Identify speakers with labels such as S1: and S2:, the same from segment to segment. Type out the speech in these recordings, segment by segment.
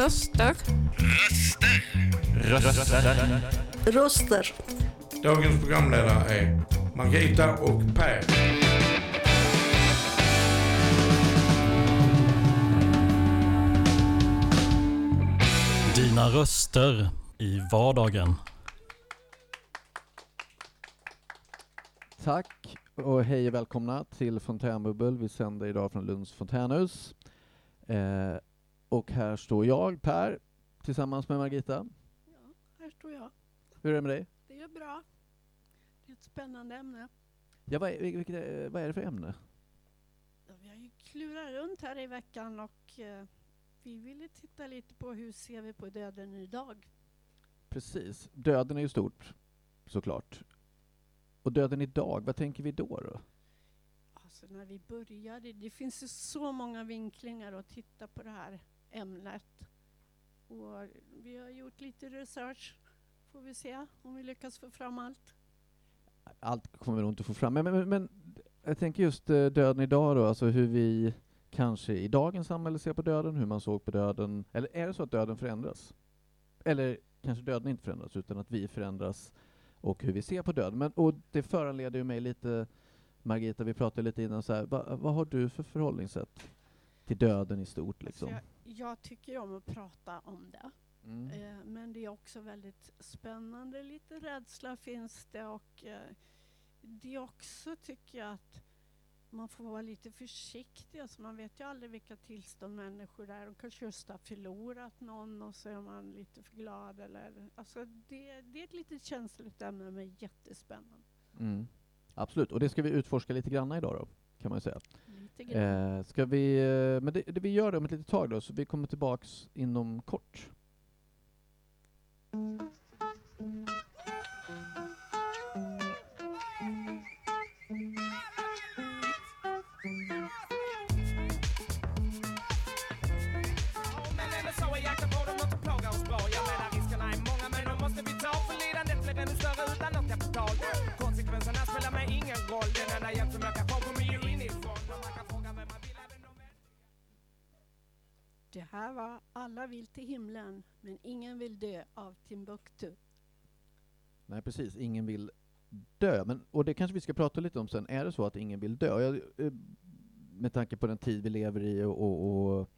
S1: Röster.
S2: Röster.
S3: Röster.
S1: Röster.
S2: Dagens programledare är Margita och Per.
S4: Dina röster i vardagen.
S5: Tack och hej och välkomna till Fontänbubbel. Vi sänder idag från Lunds fontänhus. Eh, och här står jag, Per, tillsammans med Margita.
S3: Ja, här står jag.
S5: Hur är det med dig?
S3: Det är bra. Det är ett spännande ämne.
S5: Ja, vad, är, vilket, är- vad är det för ämne?
S3: Ja, vi har ju klurat runt här i veckan och eh, vi ville titta lite på hur ser vi på döden idag.
S5: Precis, döden är ju stort, såklart. Och döden idag, vad tänker vi då? då?
S3: Alltså när vi började, det finns ju så många vinklingar att titta på det här ämnet. Och vi har gjort lite research. Får vi se om vi lyckas få fram allt.
S5: Allt kommer vi nog inte få fram, men, men, men jag tänker just eh, döden idag då, alltså hur vi kanske i dagens samhälle ser på döden, hur man såg på döden. Eller är det så att döden förändras? Eller kanske döden inte förändras, utan att vi förändras och hur vi ser på döden. Men, och det föranleder ju mig lite, Margita, vi pratade lite innan, så här, va, vad har du för förhållningssätt till döden i stort? Liksom?
S3: Alltså jag, tycker om att prata om det.
S5: Mm.
S3: Eh, Men det är också väldigt spännande. Lite rädsla finns det och eh, det är också tycker jag att man får vara lite försiktig. Alltså man vet ju aldrig vilka tillstånd människor är. De kanske just har förlorat någon och så är man lite för glad. Eller, alltså det, det är ett litet känsligt ämne men jättespännande.
S5: Mm. Absolut, och det ska vi utforska lite grann idag då, kan man säga. Eh, ska vi, eh, men det, det vi gör det om ett litet tag då, så vi kommer tillbaks inom kort.
S6: Ja,
S3: Det här var Alla vill till himlen men ingen vill dö av Timbuktu.
S5: Nej precis, ingen vill dö. Men, och det kanske vi ska prata lite om sen. Är det så att ingen vill dö? Jag, eh, med tanke på den tid vi lever i och, och, och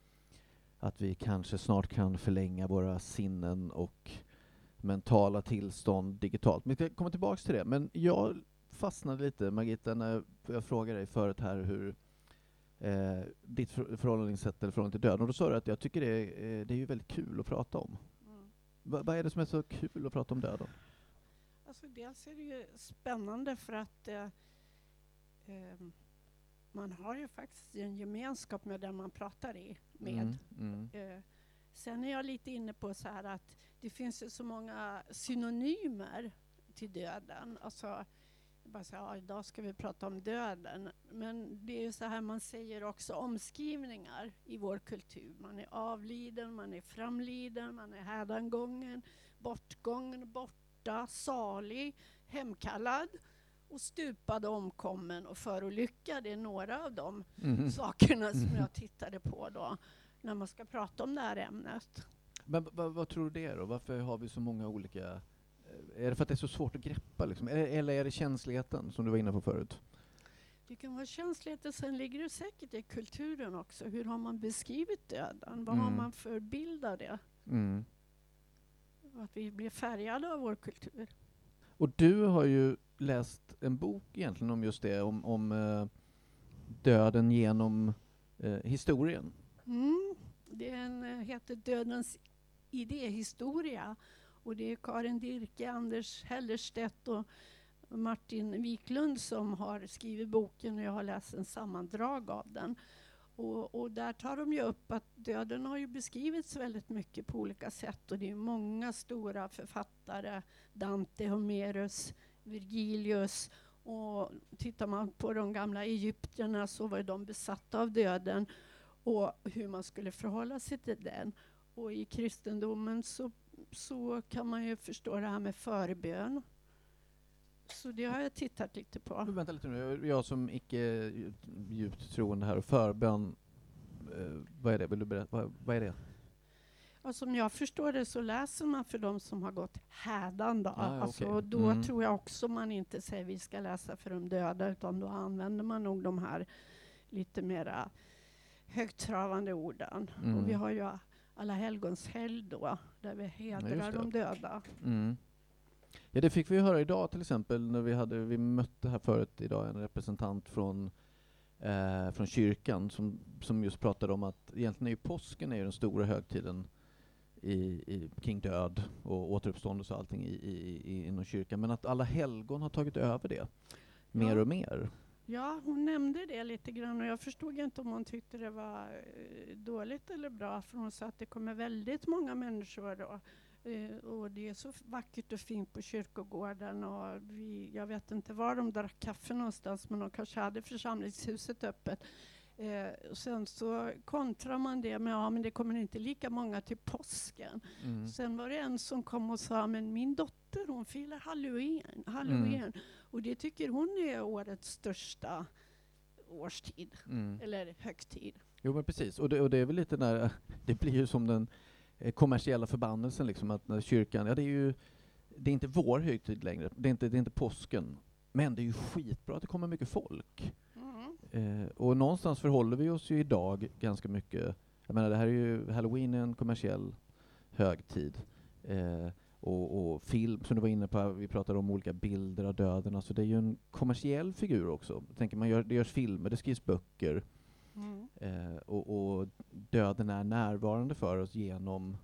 S5: att vi kanske snart kan förlänga våra sinnen och mentala tillstånd digitalt. Men vi ska komma tillbaks till det. Men jag fastnade lite, Margita, när jag frågade dig förut här hur eh, ditt för- förhållningssätt eller förhållande till döden. Och då sa du att jag tycker det är, eh, det är ju väldigt kul att prata om.
S3: Mm.
S5: Va, vad är det som är så kul att prata om döden?
S3: Alltså dels är det ju spännande för att eh, eh, man har ju faktiskt en gemenskap med den man pratar i, med.
S5: Mm, mm.
S3: Eh, sen är jag lite inne på så här att det finns ju så många synonymer till döden. Alltså, bara säga, ja, idag ska vi prata om döden. Men det är ju så här man säger också omskrivningar i vår kultur. Man är avliden, man är framliden, man är hädangången, bortgången, borta, salig, hemkallad och stupad, omkommen och förolyckad. Är några av de
S5: Mhm.
S3: sakerna som jag tittade på då när man ska prata om det här ämnet.
S5: Men va- vad tror du det är då? Varför har vi så många olika... Är det för att det är så svårt att greppa liksom? Eller, är det känsligheten som du var inne på förut?
S3: Det kan vara känsligheter, sen ligger det säkert i kulturen också. Hur har man beskrivit döden? Vad har
S5: Mm.
S3: man för bild av det?
S5: Mm.
S3: Att vi blir färgade av vår kultur.
S5: Och du har ju läst en bok egentligen om just det, om, om eh, döden genom eh, historien.
S3: Mm. Den eh, heter Dödens idéhistoria. Och det är Karin Dirke, Anders Hellerstedt och Martin Wiklund som har skrivit boken och jag har läst en sammandrag av den. Och, och där tar de ju upp att döden har ju beskrivits väldigt mycket på olika sätt och det är många stora författare, Dante, Homerus, Virgilius och tittar man på de gamla egyptierna så var de besatta av döden och hur man skulle förhålla sig till den. Och i kristendomen så, så kan man ju förstå det här med förbön. Så det har jag tittat lite på.
S5: Men vänta lite nu, jag som icke djupt troende här och förbön eh, vad är det? Vill du berätta? Vad, vad är det?
S3: Ja, som jag förstår det så läser man för de som har gått hädan. Då.
S5: Ah,
S3: alltså,
S5: okej.
S3: Då
S5: Mm.
S3: tror jag också man inte säger vi ska läsa för de döda utan då använder man nog de här lite mera högtravande orden.
S5: Mm.
S3: Och vi har ju alla helgons helg då, där vi hedrar de döda.
S5: Mm. Ja, det fick vi höra idag till exempel när vi hade, vi mötte här förut idag en representant från, eh, från kyrkan som, som just pratade om att egentligen är ju påsken är ju den stora högtiden i, i, kring död och återuppståndelse och allting i, i, i, inom kyrkan, men att alla helgon har tagit över det mer
S3: Ja.
S5: och mer.
S3: Ja, hon nämnde det lite grann och jag förstod inte om hon tyckte det var eh, dåligt eller bra för hon sa att det kommer väldigt många människor då. Eh, och det är så vackert och fint på kyrkogården och vi, jag vet inte var de drack kaffe någonstans men de kanske hade församlingshuset öppet. Eh, och sen så kontrar man det med ja men det kommer inte lika många till påsken.
S5: Mm.
S3: Sen var det en som kom och sa, men min dotter hon firar halloween, halloween.
S5: Mm.
S3: och det tycker hon är årets största årstid,
S5: Mm.
S3: eller högtid.
S5: Jo men precis, och det, och det är väl lite när, det blir ju som den eh, kommersiella förbannelsen liksom, att när kyrkan, ja det är ju, det är inte vår högtid längre, det är inte, det är inte påsken, men det är ju skitbra att det kommer mycket folk. Eh, och någonstans förhåller vi oss ju idag ganska mycket, jag menar det här är ju, halloween är en kommersiell högtid. Eh, och, och film, som du var inne på, vi pratade om olika bilder av döden, alltså det är ju en kommersiell figur också. Jag tänker man gör, det görs filmer, det skrivs böcker,
S3: Mm.
S5: Eh, och, och döden är närvarande för oss genom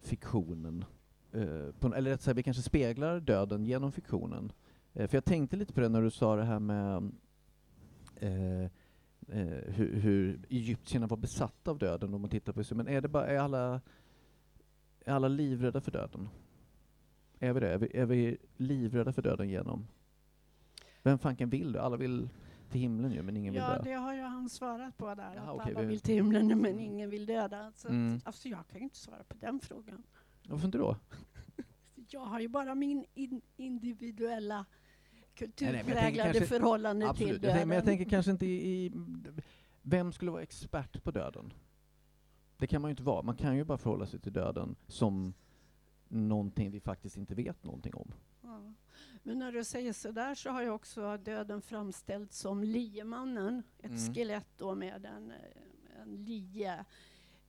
S5: fiktionen. Eh, på, eller rätt sagt, vi kanske speglar döden genom fiktionen. Eh, för jag tänkte lite på det när du sa det här med eh, eh, hur, hur egyptierna var besatta av döden om man tittar på det. Men är det bara, är alla, är alla livrädda för döden? Är vi det? Är vi, är vi livrädda för döden genom? Vem fanken vill det? Alla vill till himlen ju, men ingen vill
S3: Ja,
S5: dö.
S3: det har ju han svarat på där,
S5: Ja,
S3: att
S5: okej,
S3: alla
S5: vi-
S3: vill till himlen men ingen vill döda. Så
S5: Mm.
S3: att, alltså jag kan ju inte svara på den frågan.
S5: Varför inte då?
S3: Jag har ju bara min in individuella kulturpräglade
S5: kanske-
S3: förhållande till
S5: Absolut. Jag
S3: döden.
S5: tänker, men jag tänker kanske inte i, i... Vem skulle vara expert på döden? Det kan man ju inte vara. Man kan ju bara förhålla sig till döden som någonting vi faktiskt inte vet någonting om.
S3: Ja. Men när du säger så där så har ju också döden framställts som liemannen, ett
S5: Mm.
S3: skelett då med en, en lie.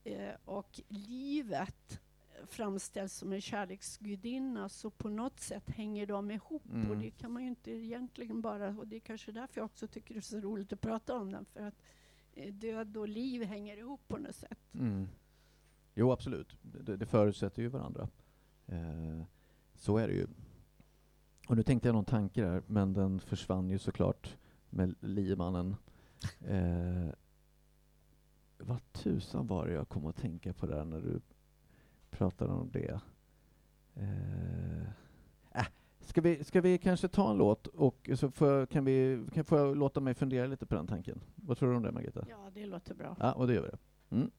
S3: Eh, och livet framställs som en kärleksgudinna, så på något sätt hänger de ihop. Och
S5: Mm.
S3: det kan man ju inte egentligen bara, och det är kanske därför jag också tycker det är så roligt att prata om den, för att eh, död och liv hänger ihop på något sätt.
S5: Mm. Jo, absolut. Det, det förutsätter ju varandra. Eh, så är det ju. Och nu tänkte jag någon tanke där, men den försvann ju såklart med liemannen. Eh, vad tusan var det jag kom att tänka på där när du pratade om det? Eh, äh, ska, vi, ska vi kanske ta en låt och så får, kan vi kan få jag låta mig fundera lite på den tanken? Vad tror du om det, Margareta?
S3: Ja, det låter bra.
S5: Ja, och det gör vi. Mm.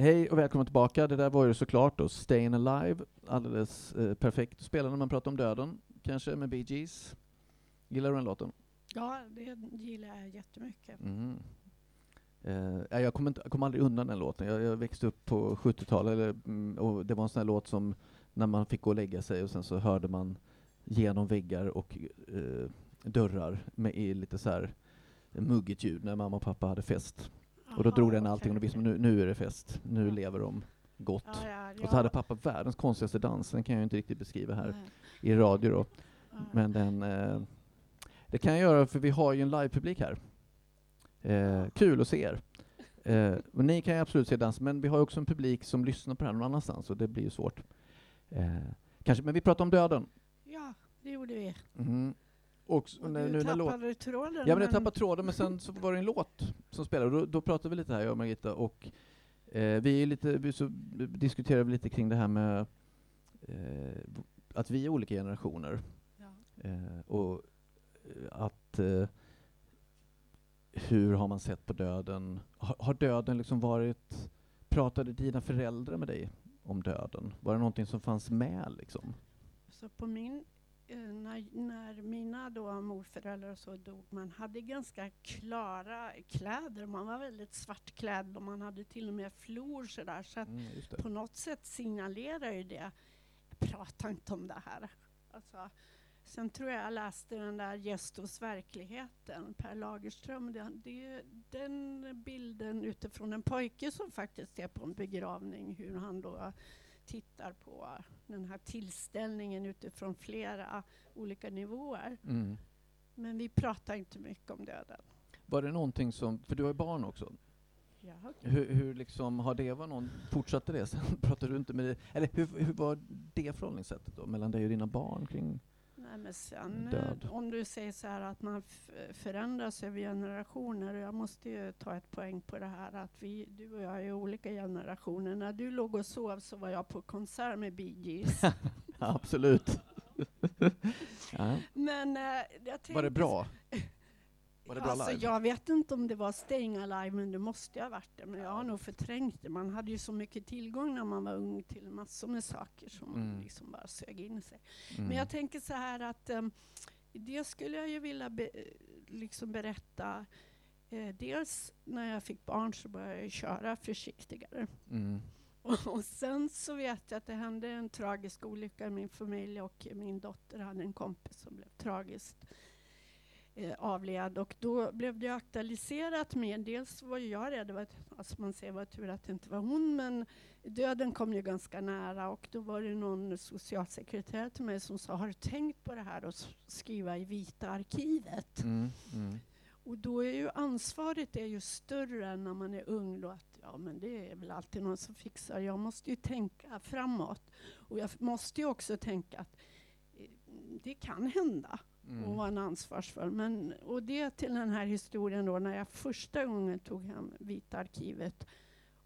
S5: Hej och välkomna tillbaka. Det där var ju såklart då Stayin' Alive, alldeles eh, perfekt spela när man pratar om döden, kanske med Bee Gees. Gillar du den låten?
S3: Ja, det gillar jag jättemycket.
S5: Mhm. Eh, jag jag kommer aldrig undan den låten. Jag, jag växte upp på 70-talet eller, mm, och det var en sån här låt som när man fick gå och lägga sig och sen så hörde man genom väggar och eh, dörrar med i lite så här muggigt ljud när mamma och pappa hade fest. Och då
S3: Aha,
S5: drog den allting och då visste man nu, nu är det fest, nu
S3: Ja.
S5: lever de gott.
S3: Ja, ja,
S5: Och så hade pappa världens konstigaste dans, den kan jag inte riktigt beskriva här
S3: Nej,
S5: i radio då. Men den, eh, det kan jag göra för vi har ju en livepublik här. Eh, kul att se er. Eh, och ni kan ju absolut se dans, men vi har också en publik som lyssnar på det här någon annanstans och det blir ju svårt. Eh, kanske, men vi pratar om döden.
S3: Ja, det gjorde vi.
S5: Mhm. Och,
S3: Och
S5: när,
S3: du
S5: nu när låt,
S3: tappade tråden.
S5: Ja men jag tappade tråden men sen så var det en låt som spelade då, då pratade vi lite här jag och Margitta och Eh, vi, lite, vi så diskuterar vi lite kring det här med eh, att vi är olika generationer.
S3: Ja.
S5: Eh, och eh, att eh, hur har man sett på döden? Har, har döden liksom varit... Pratade dina föräldrar med dig om döden? Var det någonting som fanns med liksom?
S3: Så på min, eh, när, när mina då morföräldrar och så dog, man hade ganska klara kläder. Man var väldigt svartklädd och man hade till och med flor sådär. Så
S5: Mm,
S3: på något sätt signalerar ju det, prata inte om det här. Alltså, sen tror jag jag läste den där Gestos verkligheten, Per Lagerström. Det, det, den bilden utifrån en pojke som faktiskt är på en begravning, hur han då tittar på den här tillställningen utifrån flera olika nivåer.
S5: Mm.
S3: Men vi pratar inte mycket om döden.
S5: Var det någonting som, för du har ju barn också,
S3: Ja.
S5: hur, hur liksom, har det var någon, fortsatte det sen? Pratade du inte med, eller hur, hur var det förhållningssättet då, mellan dig och dina barn kring?
S3: Nej, men sen,
S5: Död.
S3: eh, om du säger så här att man förändras över generationer. och Jag måste ju ta ett poäng på det här att vi, du och jag är olika generationer. När du låg och sov så var jag på konsert med Bee Gees.
S5: Absolut. ja.
S3: Men tänkte,
S5: Var det bra? Var det bra
S3: alltså,
S5: live?
S3: Jag vet inte om det var Staying Alive, men det måste ha varit det. Men jag har nog förträngt det. Man hade ju så mycket tillgång när man var ung till massor med saker som man
S5: Mm.
S3: liksom bara sög in sig.
S5: Mm.
S3: Men jag tänker så här att um, det skulle jag ju vilja be, liksom berätta. Eh, dels när jag fick barn så började jag köra försiktigare.
S5: Mm.
S3: Och, och sen så vet jag att det hände en tragisk olycka i min familj och min dotter hade en kompis som blev tragiskt eh, avled. Och då blev det aktualiserat med, dels var jag rädd, var, alltså man säger var tur att det inte var hon, men döden kom ju ganska nära och då var det någon socialsekreterare till mig som sa, har du tänkt på det här att skriva i Vita arkivet?
S5: Mm. Mm.
S3: Och då är ju ansvaret är ju större än när man är ung. Då att, ja, men det är väl alltid någon som fixar. Jag måste ju tänka framåt. Och jag måste ju också tänka att eh, det kan hända och
S5: Mm.
S3: vara en ansvarsfull. Men, och det till den här historien då när jag första gången tog hem Vita arkivet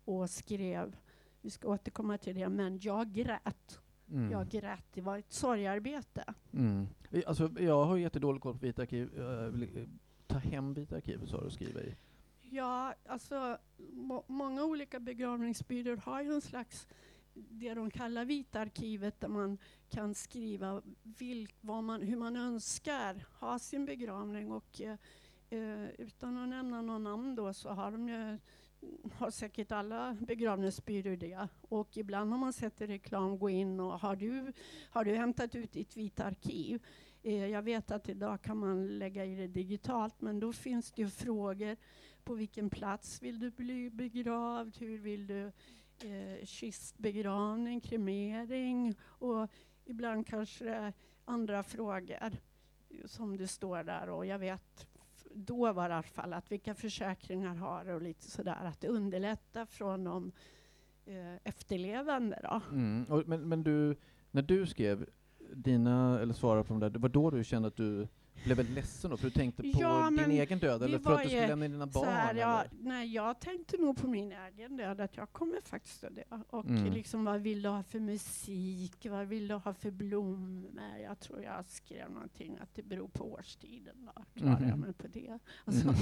S3: och skrev, vi ska återkomma till det, men jag grät.
S5: Mm.
S3: Jag grät, det var ett sorgarbete.
S5: Mm. Alltså, jag har jättedålig koll på Vita arkiv. Vill, eh, ta hem Vita arkivet sa du och skriva i.
S3: Ja, alltså må, många olika begravningsbyråer har ju en slags det de kallar Vita arkivet där man kan skriva vilk, vad man, hur man önskar ha sin begravning och eh, eh utan att nämna någon namn då så har de ju har säkert alla begravningsbyråer det. Och ibland har man sett i reklam gå in och har du, har du hämtat ut ditt vita arkiv? Eh, jag vet att idag kan man lägga i det digitalt men då finns det ju frågor på vilken plats vill du bli begravd? Hur vill du eh, kistbegravning, kremering? Och ibland kanske det är andra frågor som det står där. Och jag vet då var det i alla fall att vilka försäkringar har du och lite sådär. Att underlätta från de eh, efterlevande. Då.
S5: Mm. Och, men, men du, när du skrev dina, eller svarade på de där, det var då du kände att du blev väldigt ledsen då? För du tänkte på
S3: Ja,
S5: din egen död? Eller för att du skulle lämna dina barn?
S3: här,
S5: eller?
S3: nej, jag tänkte nog på min egen död, att jag kommer faktiskt att dö. Och
S5: Mm.
S3: liksom, vad vill du ha för musik? Vad vill du ha för blommor? Jag tror jag skrev någonting att det beror på årstiden. Då klarar jag mig på det. Alltså,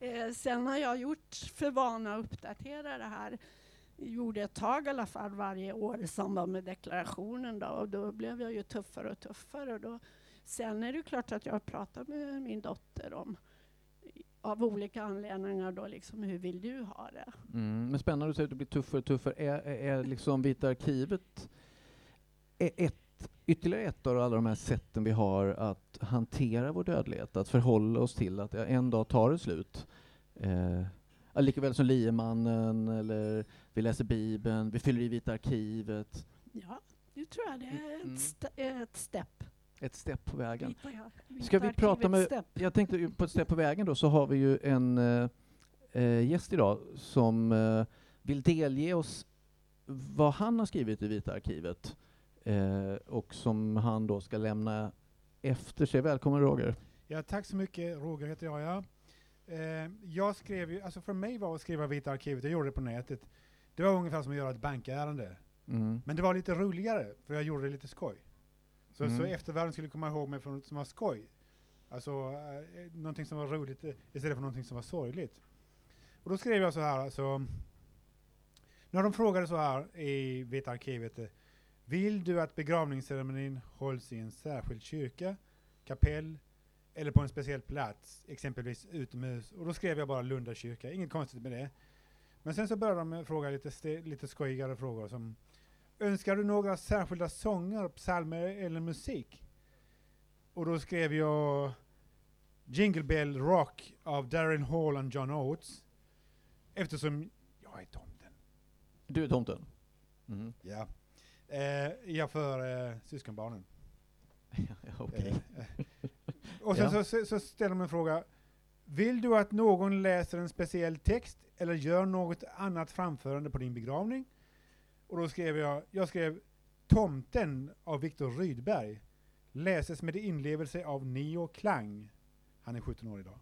S3: eh, sen har jag gjort för vana att uppdatera det här. Gjorde ett tag i alla fall varje år i samband med deklarationen. Då, och då blev jag ju tuffare och tuffare. Och då, sen är det klart att jag har pratat med min dotter om av olika anledningar då liksom, hur vill du ha det?
S5: Mm, men spännande, du säger att du blir tuffare och tuffare. Är, är, är liksom Vita arkivet är ett, ytterligare ett av alla de här sätten vi har att hantera vår dödlighet, att förhålla oss till att en dag tar det slut. Eh, likaväl som Liemannen, eller vi läser Bibeln, vi fyller i Vita arkivet.
S3: Ja, det tror jag det är ett,
S5: Mm.
S3: st- ett stepp.
S5: Ett steg på vägen. Ska vi prata med-. Jag tänkte på ett steg på vägen då så har vi ju en eh, eh, gäst idag som eh, vill delge oss vad han har skrivit i Vita arkivet eh, och som han då ska lämna efter sig. Välkommen Roger.
S1: Ja, tack så mycket. Roger heter jag, ja. Eh, jag skrev ju, alltså för mig var att skriva Vita arkivet, jag gjorde det på nätet. Det var ungefär som att göra ett bankärende.
S5: Mm.
S1: Men det var lite roligare, för jag gjorde det lite skoj. Så,
S5: Mm.
S1: så eftervärlden skulle komma ihåg mig för något som var skoj. Alltså eh, någonting som var roligt eh, istället för någonting som var sorgligt. Och då skrev jag så här, alltså. När de frågade så här i Vita arkivet. eh, Vill du att begravningsceremonin hålls i en särskild kyrka, kapell eller på en speciell plats, exempelvis utomhus? Och då skrev jag bara Lunda kyrka, inget konstigt med det. Men sen så började de fråga lite, lite skojigare frågor som Önskar du några särskilda sånger, psalmer eller musik? Och då skrev jag Jingle Bell Rock av Darren Hall och John Oates. Eftersom jag är tomten.
S5: Du är tomten? Mm.
S1: Ja. Eh, jag för eh, syskonbarnen.
S5: Okej.
S1: Eh, och sen
S5: Ja.
S1: så, så, ställer de en fråga. Vill du att någon läser en speciell text eller gör något annat framförande på din begravning? Och då skrev jag, jag skrev Tomten av Viktor Rydberg läses med inlevelse av Neo Klang. Han är 17 år idag.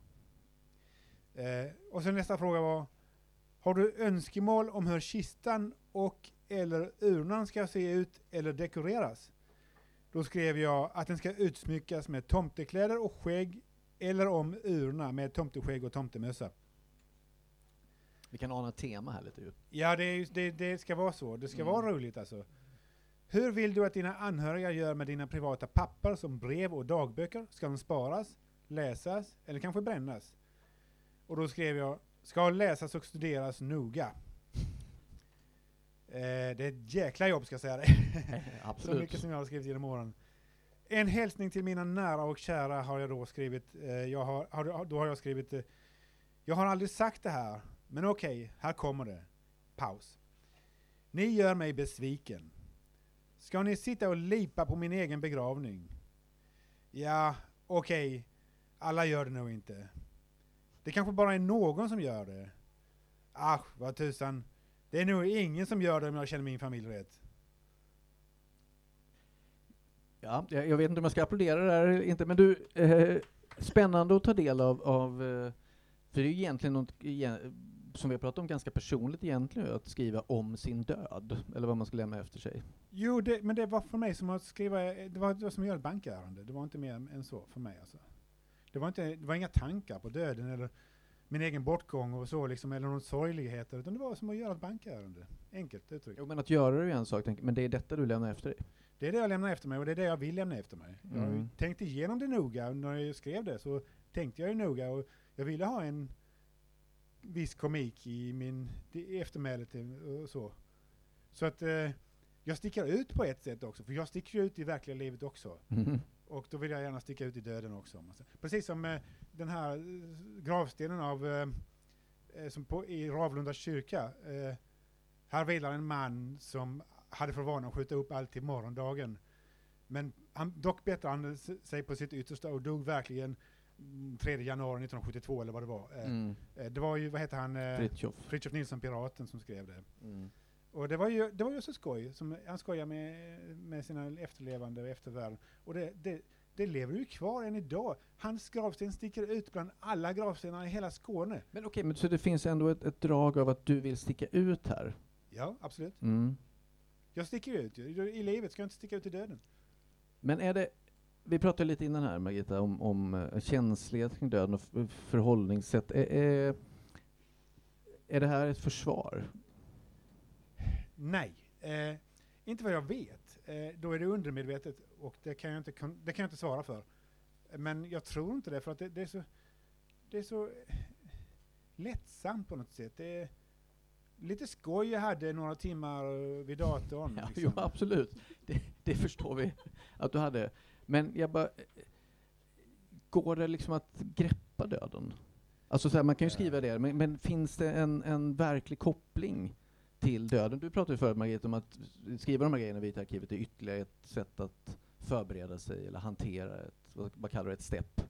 S1: Eh, och sen nästa fråga var, har du önskemål om hur kistan och eller urnan ska se ut eller dekoreras? Då skrev jag att den ska utsmyckas med tomtekläder och skägg eller om urna med tomteskägg och tomtemössa.
S5: Vi kan ana ett tema här lite ju.
S1: Ja, det, är, det, det ska vara så. Det ska
S5: Mm.
S1: vara roligt alltså. Hur vill du att dina anhöriga gör med dina privata papper som brev och dagböcker? Ska de sparas, läsas eller kanske brännas? Och då skrev jag, ska läsas och studeras noga. Eh, det är ett jäkla jobb ska jag säga det. Så
S5: Absolut.
S1: mycket som jag har skrivit genom åren. En hälsning till mina nära och kära har jag då skrivit. Eh, jag har, har, då har jag skrivit. Eh, jag har aldrig sagt det här, men okej, här kommer det. Paus. Ni gör mig besviken. Ska ni sitta och lipa på min egen begravning? Ja, okej, alla gör det nog inte. Det kanske bara är någon som gör det. Ach, vad tusan. Det är nog ingen som gör det om jag känner min familj rätt.
S5: Ja, jag, jag vet inte om jag ska applådera det här eller inte, men du, eh, spännande att ta del av, av eh, för det är ju egentligen något, som vi har pratat om, ganska personligt egentligen, att skriva om sin död, eller vad man ska lämna efter sig.
S1: Jo, det, men det var för mig som att skriva, det var, det var som att göra ett bankärende. Det var inte mer än så för mig alltså. Det var, inte, det var inga tankar på döden eller min egen bortgång och så liksom, eller någon sorgligheter, utan det var som att göra ett bankärende. Enkelt uttryckt.
S5: Jo, men att göra det är en sak, men det är detta du lämnar efter dig.
S1: Det är det jag lämnar efter mig och det är det jag vill lämna efter mig. Jag
S5: Mm.
S1: tänkte igenom det noga när jag skrev det, så tänkte jag ju noga och jag ville ha en viss komik i min i eftermälet och så. Så att eh, jag sticker ut på ett sätt också, för jag sticker ut i verkliga livet också.
S5: Mhm.
S1: Och då vill jag gärna sticka ut i döden också. Precis som eh, den här eh, gravstenen av, eh, eh, som på, i Ravlunda kyrka. Eh, här vilar en man som hade för vana att skjuta upp allt till morgondagen. Men han, dock bättrade han sig på sitt yttersta och dog verkligen mm, 3 januari 1972 eller vad det var. Eh,
S5: Mm.
S1: eh, Det var ju, vad heter han, eh,
S5: Fritiof.
S1: Fritiof Nilsson, piraten, som skrev det.
S5: Mm.
S1: Och det var ju, det var ju så skoj, som han skojar med, med sina efterlevande och eftervärlden. Och det, det, det lever ju kvar än idag. Hans gravsten sticker ut bland alla gravstenar i hela Skåne.
S5: Men okej, men så det finns ändå ett, ett drag av att du vill sticka ut här?
S1: Ja, absolut.
S5: Mm.
S1: Jag sticker ut ju. I livet ska jag inte sticka ut i döden.
S5: Men är det, vi pratade lite innan här Margita om, om eh, känslighet kring döden och förhållningssätt. Är, är, är det här ett försvar?
S1: Nej, eh, inte vad jag vet. Eh, då är det undermedvetet och det kan jag inte, det kan jag inte svara för. Men jag tror inte det, för att det, det är så, det är så eh, lättsamt på något sätt. Det är lite skoj jag hade några timmar vid datorn.
S5: Ja,
S1: liksom.
S5: jo, absolut. Det, det förstår vi att du hade. Men jag bara, går det liksom att greppa döden? Alltså så här, man kan ju skriva det, men, men finns det en, en verklig koppling till döden? Du pratade ju förut Margit om att skriva de här grejerna i Vita arkivet är ytterligare ett sätt att förbereda sig eller hantera ett, vad, vad kallar du det, ett stepp?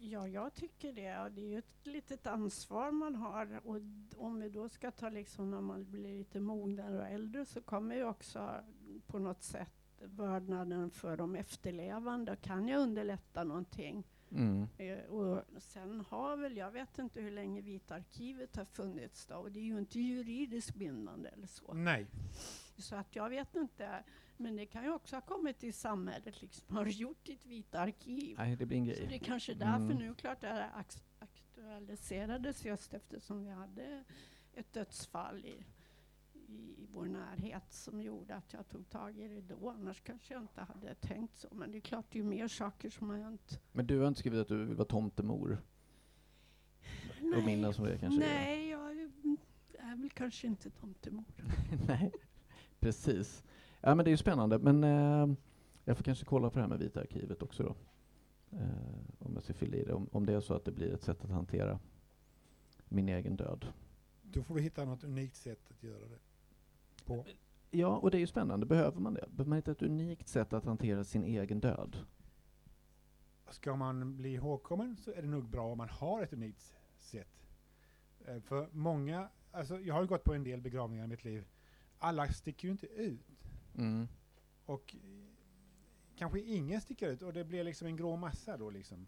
S3: Ja, jag tycker det. Och Det är ju ett litet ansvar man har. Och om vi då ska ta liksom när man blir lite mognare och äldre så kommer ju också på något sätt vördnaden för de efterlevande. Kan jag underlätta någonting?
S5: Mm.
S3: Eh, och sen har väl, jag vet inte hur länge Vita arkivet har funnits då, och det är ju inte juridiskt bindande eller så.
S1: Nej.
S3: Så att jag vet inte, men det kan ju också ha kommit i samhället, liksom, har du gjort ditt Vita arkiv?
S5: Nej, det blir en
S3: Så det
S5: grej.
S3: är kanske därför
S5: Mm.
S3: nu, klart det här aktualiserades just eftersom vi hade ett dödsfall i, i vår närhet som gjorde att jag tog tag i det då. Annars kanske jag inte hade tänkt så. Men det är klart, det är ju mer saker som har hänt.
S5: Men du har inte skrivit att du vill vara tomtemor? Och minnas som det kanske är?
S3: Nej, jag är, är väl kanske inte tomtemor.
S5: Nej, precis. Ja, men det är ju spännande. Men eh, jag får kanske kolla på det här med Vita arkivet också då. Eh, om jag ska fylla i det. Om, om det är så att det blir ett sätt att hantera min egen död.
S1: Då får du hitta något unikt sätt att göra det på.
S5: Ja, och det är ju spännande. Behöver man det? Behöver man hitta ett unikt sätt att hantera sin egen död?
S1: Ska man bli ihågkommen så är det nog bra om man har ett unikt sätt. Eh, För många, alltså jag har ju gått på en del begravningar i mitt liv. Alla sticker ju inte ut.
S5: Mm.
S1: Och eh, kanske ingen sticker ut och det blir liksom en grå massa då liksom.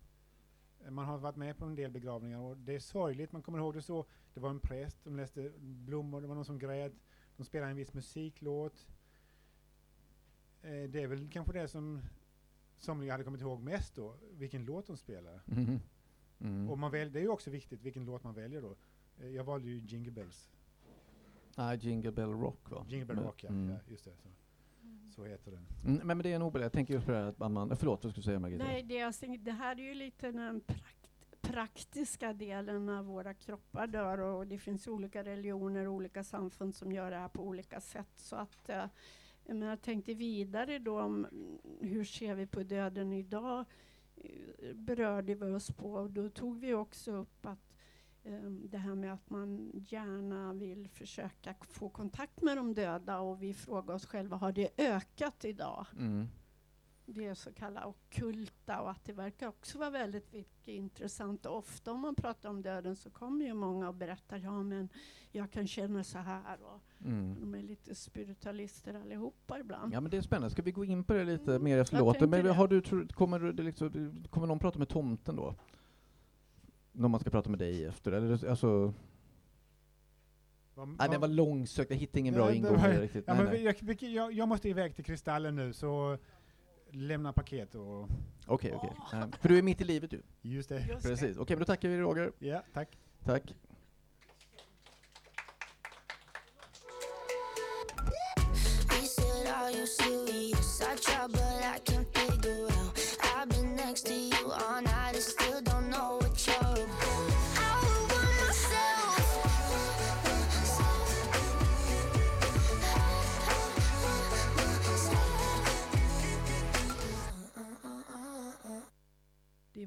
S1: Eh, Man har varit med på en del begravningar och det är sorgligt, man kommer ihåg det så. Det var en präst, de läste blommor, det var någon som grät, de spelade en viss musiklåt. Eh, Det är väl kanske det som somliga hade kommit ihåg mest då, vilken låt de spelar.
S5: Mm. Mm.
S1: Och man väl, det är ju också viktigt vilken låt man väljer då. Eh, Jag valde ju Jingle Bells.
S5: Ah, Jingle Bell Rock va?
S1: Jingle Bell
S5: Men-
S1: Rock, ja.
S5: mm.
S1: ja just det. Så, så heter den.
S5: Mm, men det är nog Jag tänker just på det här att man-. Förlåt, vad skulle du säga Margit?
S3: Nej, det, jag tänkte, det här är ju lite den prakt, praktiska delen när våra kroppar dör och det finns olika religioner och olika samfund som gör det här på olika sätt. Så att, eh, men jag tänkte vidare då om hur ser vi på döden idag berörde vi oss på och då tog vi också upp att eh, det här med att man gärna vill försöka få kontakt med de döda och vi frågar oss själva, har det ökat idag?
S5: Mm
S3: det så kallade ockulta och att det verkar också vara väldigt mycket intressant. Och ofta om man pratar om döden så kommer ju många och berättar ja men jag kan känna så här och
S5: Mm.
S3: de är lite spiritualister allihopa ibland.
S5: Ja men det är spännande. Ska vi gå in på det lite
S3: Mm,
S5: mer efter låten? Men har du, tror, kommer, du, det liksom, kommer någon prata med tomten då? Om man ska prata med dig efter? Eller, alltså,
S1: Vad-
S5: nej, den var långsökt, jag hittade ingen bra ingång riktigt.
S1: Ja,
S5: nej,
S1: men
S5: nej.
S1: Jag, jag, jag måste iväg till Kristallen nu, så lämna paket och...
S5: Okej, okej. Nej, För du är mitt i livet ju.
S1: Just det.
S3: Just.
S5: Precis. Okej, men då tackar vi Roger.
S1: Ja, tack.
S5: Tack.
S7: Are you serious? I try, but I can't figure out.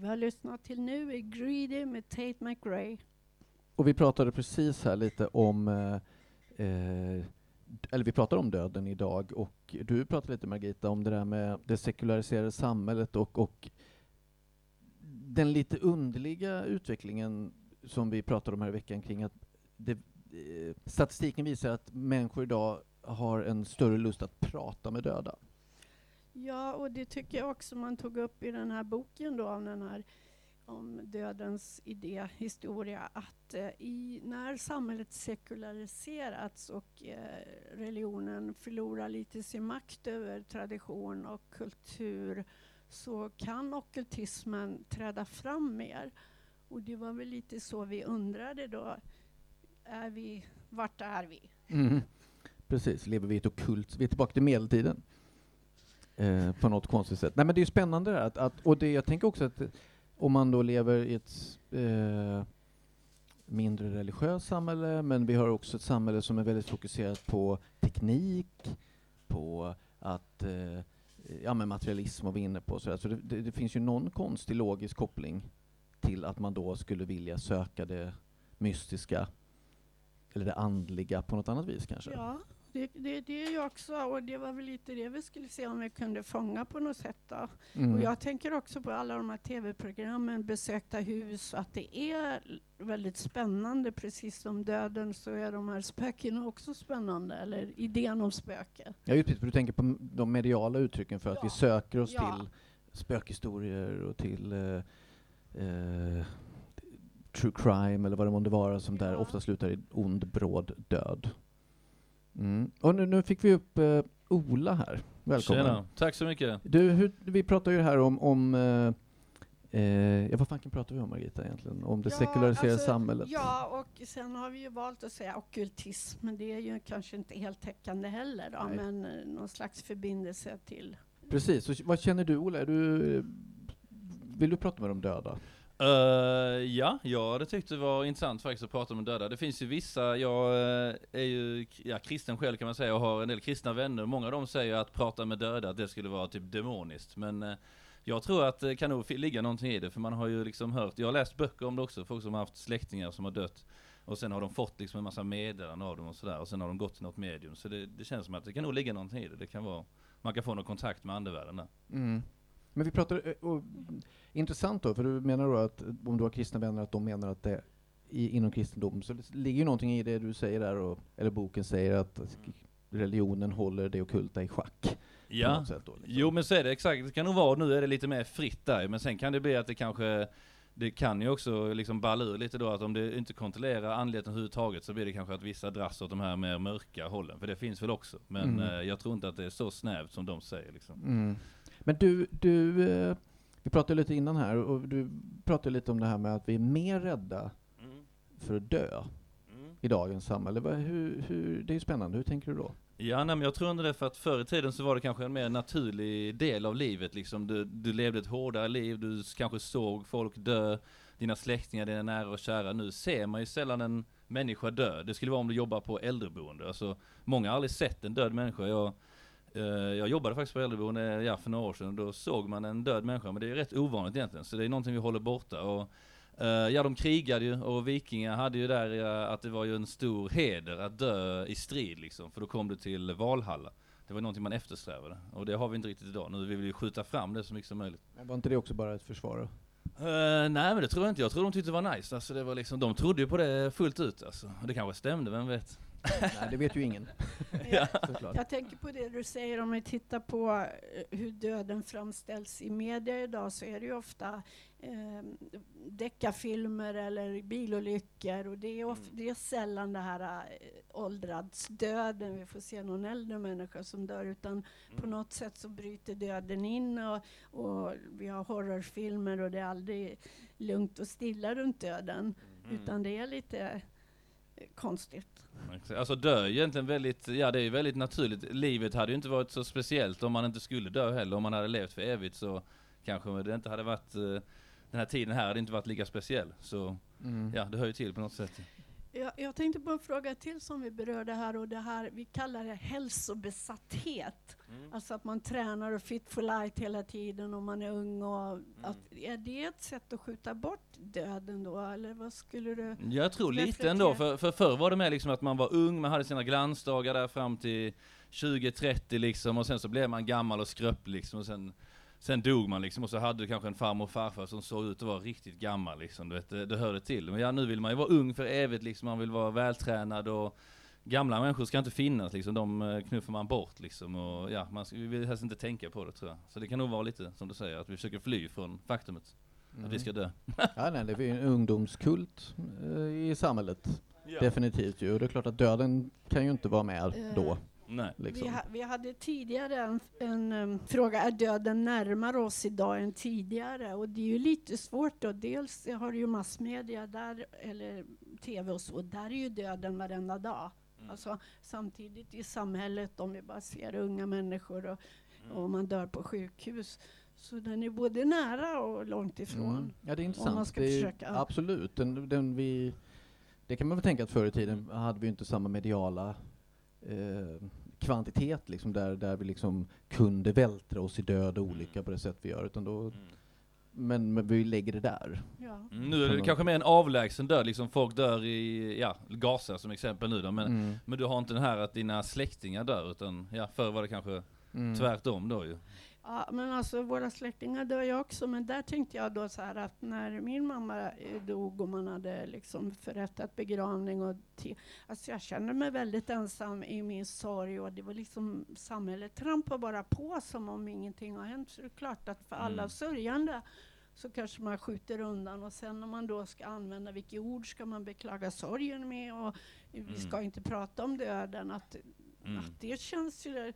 S3: Vi har lyssnat till nu är Greedy med Tate McRae.
S5: Och vi pratade precis här lite om eh, eh, eller vi pratar om döden idag och du pratade lite Margita om det där med det sekulariserade samhället och, och den lite underliga utvecklingen som vi pratade om här i veckan kring att det, eh, statistiken visar att människor idag har en större lust att prata med döda.
S3: Ja, och det tycker jag också man tog upp i den här boken då, om den här om dödens idé, historia, att eh, i, när samhället sekulariserats och eh, religionen förlorar lite sin makt över tradition och kultur så kan ockultismen träda fram mer. Och det var väl lite så vi undrade då. Är vi, vart är vi?
S5: Mm. Precis, lever vi i ett ockult, vi är tillbaka till medeltiden. Eh, på något konstigt sätt. Nej men det är ju spännande det här, att, att, och det, jag tänker också att om man då lever i ett eh, mindre religiöst samhälle, men vi har också ett samhälle som är väldigt fokuserat på teknik, på att eh, ja, men materialism var vi inne på. Så, så det, det, det finns ju någon konstig logisk koppling till att man då skulle vilja söka det mystiska eller det andliga på något annat vis kanske.
S3: Ja, det, det, det är ju också, och det var väl lite det vi skulle se om vi kunde fånga på något sätt.
S5: Mm.
S3: Och jag tänker också på alla de här tv-programmen, besökta hus, att det är väldigt spännande. Precis som döden så är de här spökena också spännande, eller idén om spöke.
S5: Ja, just precis, för du tänker på de mediala uttrycken för att vi
S3: Ja.
S5: söker oss
S3: Ja.
S5: till spökhistorier och till eh, eh, true crime eller vad det månde vara som där
S3: Ja.
S5: ofta slutar i ond bråd död. Mm. Och nu, nu fick vi upp eh, Ola här. Välkommen.
S8: Tjena, tack så mycket.
S5: Du, hur, vi pratar ju här om, om eh, eh, ja, vad fanken pratar vi om Margita egentligen? Om det
S3: Ja,
S5: sekulariserade
S3: alltså,
S5: samhället?
S3: Ja, och sen har vi ju valt att säga ockultism, men det är ju kanske inte helt täckande heller, då,
S5: Nej.
S3: men eh, någon slags förbindelse till
S5: Precis, så vad känner du Ola? Är du, vill du prata med de döda?
S8: Uh, ja, jag tyckte tyckt det var intressant faktiskt att prata med döda. Det finns ju vissa, jag eh, är ju ja, kristen själv kan man säga och har en del kristna vänner. Många av dem säger att prata med döda, att det skulle vara typ demoniskt. Men uh, jag tror att det kan nog ligga någonting i det, för man har ju liksom hört, jag har läst böcker om det också, folk som har haft släktingar som har dött. Och sen har de fått liksom en massa meddelanden av dem och sådär, och sen har de gått till något medium. Så det, det känns som att det kan nog ligga någonting i det. Det kan vara, man kan få någon kontakt med andevärlden där.
S5: Mm. Men vi pratar, eh, och, intressant då, för du menar då att om du har kristna vänner att de menar att det i, inom kristendom, så det ligger ju någonting i det du säger där, och, eller boken säger att religionen håller det ockulta i schack.
S8: Ja,
S5: sätt då, liksom.
S8: Jo men så är det exakt, det kan nog vara, nu är det lite mer fritt där men sen kan det bli att det kanske det kan ju också liksom balla ur lite då att om det inte kontrollerar andligheten överhuvudtaget så blir det kanske att vissa dras åt de här mer mörka hållen, för det finns väl också. Men
S5: Mm.
S8: eh, jag tror inte att det är så snävt som de säger liksom.
S5: Mm. Men du, du eh, vi pratade lite innan här, och du pratade lite om det här med att vi är mer rädda för att dö i dagens samhälle. Hur, hur, det är ju spännande, hur tänker du då?
S8: Ja, nej, men jag tror ändå det för att förr i tiden så var det kanske en mer naturlig del av livet liksom. Du, du levde ett hårdare liv, du kanske såg folk dö, dina släktingar, dina nära och kära. Nu ser man ju sällan en människa dö. Det skulle vara om du jobbar på äldreboende. Alltså, många har aldrig sett en död människa. Jag, jag jobbade faktiskt på äldreboende ja, för några år sedan då såg man en död människa. Men det är rätt ovanligt egentligen, så det är någonting vi håller borta. Och, eh, ja, de krigade ju och vikingar hade ju där eh, att det var ju en stor heder att dö i strid liksom, för då kom du till Valhalla. Det var någonting man eftersträvade, och det har vi inte riktigt idag. Nu vill vi ju skjuta fram det så mycket som möjligt.
S5: Men Var inte det också bara ett försvar?
S8: Eh, nej men det tror jag inte, jag tror de tyckte det var nice. Alltså, det var liksom, de trodde ju på det fullt ut alltså. Och det kanske stämde, vem vet?
S5: Nej, det vet ju ingen.
S3: Ja.
S5: Såklart.
S3: Jag tänker på det du säger om vi tittar på eh, hur döden framställs i media idag så är det ju ofta eh, deckarfilmer eller bilolyckor och det är, of, det är sällan det här eh, åldradsdöden, vi får se någon äldre människa som dör utan på något sätt så bryter döden in och, och vi har horrorfilmer och det är aldrig lugnt och stilla runt döden utan det är lite konstigt.
S8: Alltså dö är egentligen väldigt, ja det är ju väldigt naturligt. Livet hade ju inte varit så speciellt om man inte skulle dö heller. Om man hade levt för evigt så kanske det inte hade varit, eh, den här tiden här hade inte varit lika speciell. Så
S5: Mm.
S8: ja, det hör ju till på något sätt.
S3: Jag, jag tänkte på en fråga till som vi berörde här och det här, vi kallar det hälsobesatthet. Alltså att man tränar och fit for light hela tiden om man är ung. Och att, är det ett sätt att skjuta bort döden då? Eller vad skulle du...
S8: Jag tror lite ändå, för, för förr var det mer liksom att man var ung, man hade sina glansdagar där fram till 20-30 liksom, och sen så blev man gammal och skröplig liksom, och sen, sen dog man liksom, och så hade du kanske en farmor och farfar som såg ut att vara riktigt gammal liksom, du vet, det, det hörde till. Men ja, nu vill man ju vara ung för evigt liksom, man vill vara vältränad och Gamla människor ska inte finnas liksom, de eh, knuffar man bort liksom och ja, man ska, vi vill helst inte tänka på det tror jag. Så det kan nog vara lite som du säger, att vi försöker fly från faktumet att vi ska dö.
S5: Ja, nej, det är ju en ungdomskult eh, i samhället. Definitivt ju. Och det är klart att döden kan ju inte vara med
S3: Eh,
S5: då.
S8: Nej.
S5: Liksom.
S3: Vi, ha, vi hade tidigare en, en em, fråga, är döden närmare oss idag än tidigare? Och det är ju lite svårt då. Dels har du ju massmedia där, eller tv och så, där är ju döden varenda dag. Alltså, samtidigt i samhället, om vi bara ser unga människor och, och man dör på sjukhus, så den är både nära och långt ifrån.
S5: Mm. Ja, det är intressant.
S3: ska
S5: Det är,
S3: försöka.
S5: Absolut. Den, den vi, det kan man väl tänka att förr i tiden hade vi inte samma mediala eh, kvantitet liksom, där, där vi liksom kunde vältra oss i död och olycka på det sätt vi gör. Utan då, men, men vi lägger det där.
S3: Ja.
S8: Mm, Nu är det kanske mer en avlägsen död, liksom folk dör i, ja, Gaza som exempel nu då, men,
S5: Mm.
S8: men du har inte den här att dina släktingar dör, utan ja, förr var det kanske
S5: Mm.
S8: tvärtom då ju.
S3: Ja, men alltså våra släktingar dör ju också, men där tänkte jag då så här att när min mamma eh, dog och man hade liksom förrättat begravning och te- alltså jag kände mig väldigt ensam i min sorg och det var liksom samhället trampade bara på som om ingenting har hänt. Så det är klart att för alla
S8: Mm.
S3: sörjande så kanske man skjuter undan och sen när man då ska använda vilket ord ska man beklaga sorgen med och vi
S8: Mm.
S3: ska inte prata om döden. Att,
S8: Mm.
S3: att det känns ju,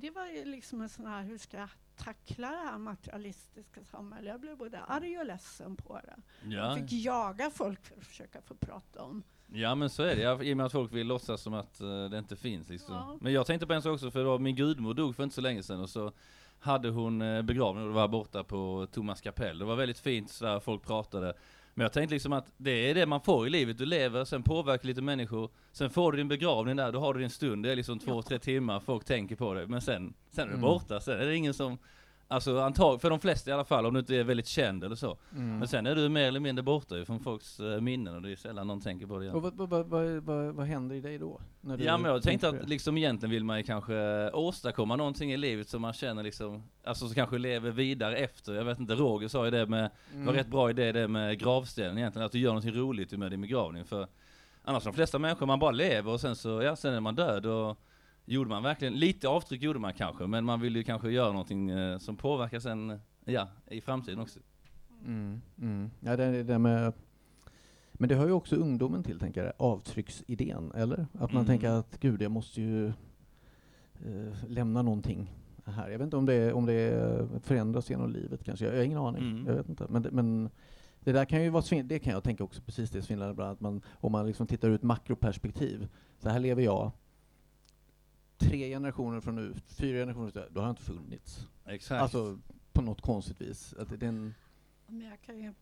S3: det var ju liksom en sån här, hur ska jag tackla det här materialistiska samhället? Jag blev både arg och ledsen på det.
S8: Ja.
S3: Jag fick jaga folk för att försöka få prata om.
S8: Ja men så är det, ja, i och med att folk vill låtsas som att eh, det inte finns liksom.
S3: Ja.
S8: Men jag tänkte på en sak också, för då, min gudmor dog för inte så länge sedan och så hade hon eh, begravning och var borta på Thomas kapell. Det var väldigt fint sådär, folk pratade. Men jag tänkte liksom att det är det man får i livet, du lever, sen påverkar lite människor, sen får du din begravning där, då har du din stund, det är liksom två,
S3: Ja.
S8: tre timmar, folk tänker på det, men sen, sen är det
S5: Mm.
S8: borta, sen är det ingen som Alltså antagligen, för de flesta i alla fall, om du inte är väldigt känd eller så.
S5: Mm.
S8: Men sen är du mer eller mindre borta från folks eh, minnen och det är sällan någon tänker på det igen.
S5: Och vad, vad, vad, vad, vad, händer i dig då? När du
S8: Ja men jag tänkte att liksom egentligen vill man ju kanske åstadkomma någonting i livet som man känner liksom, alltså som kanske lever vidare efter. Jag vet inte, Roger sa ju det med, det var
S5: Mm.
S8: rätt bra idé det med gravstenen egentligen, att du gör någonting roligt med din begravning. För annars de flesta människor, man bara lever och sen så, ja sen är man död och gjorde man verkligen, lite avtryck gjorde man kanske, men man vill ju kanske göra någonting eh, som påverkar sen, ja, i framtiden också.
S5: Mm, mm. Ja, det, det med... Men det hör ju också ungdomen till, tänker jag, avtrycksidén, eller? Att man
S8: Mm.
S5: tänker att gud, jag måste ju eh, lämna någonting här. Jag vet inte om det, om det förändras genom livet kanske, jag, jag har ingen aning.
S8: Mm.
S5: Jag vet inte. Men, det- men det där kan ju vara svin- det kan jag tänka också precis det svindlande att man, om man liksom tittar ur ett makroperspektiv. Så här lever jag, tre generationer från nu, fyra generationer från nu, då har jag inte funnits.
S8: Exakt.
S5: Alltså, på något konstigt vis. Att det, är en,
S3: Men jag kan ju eh,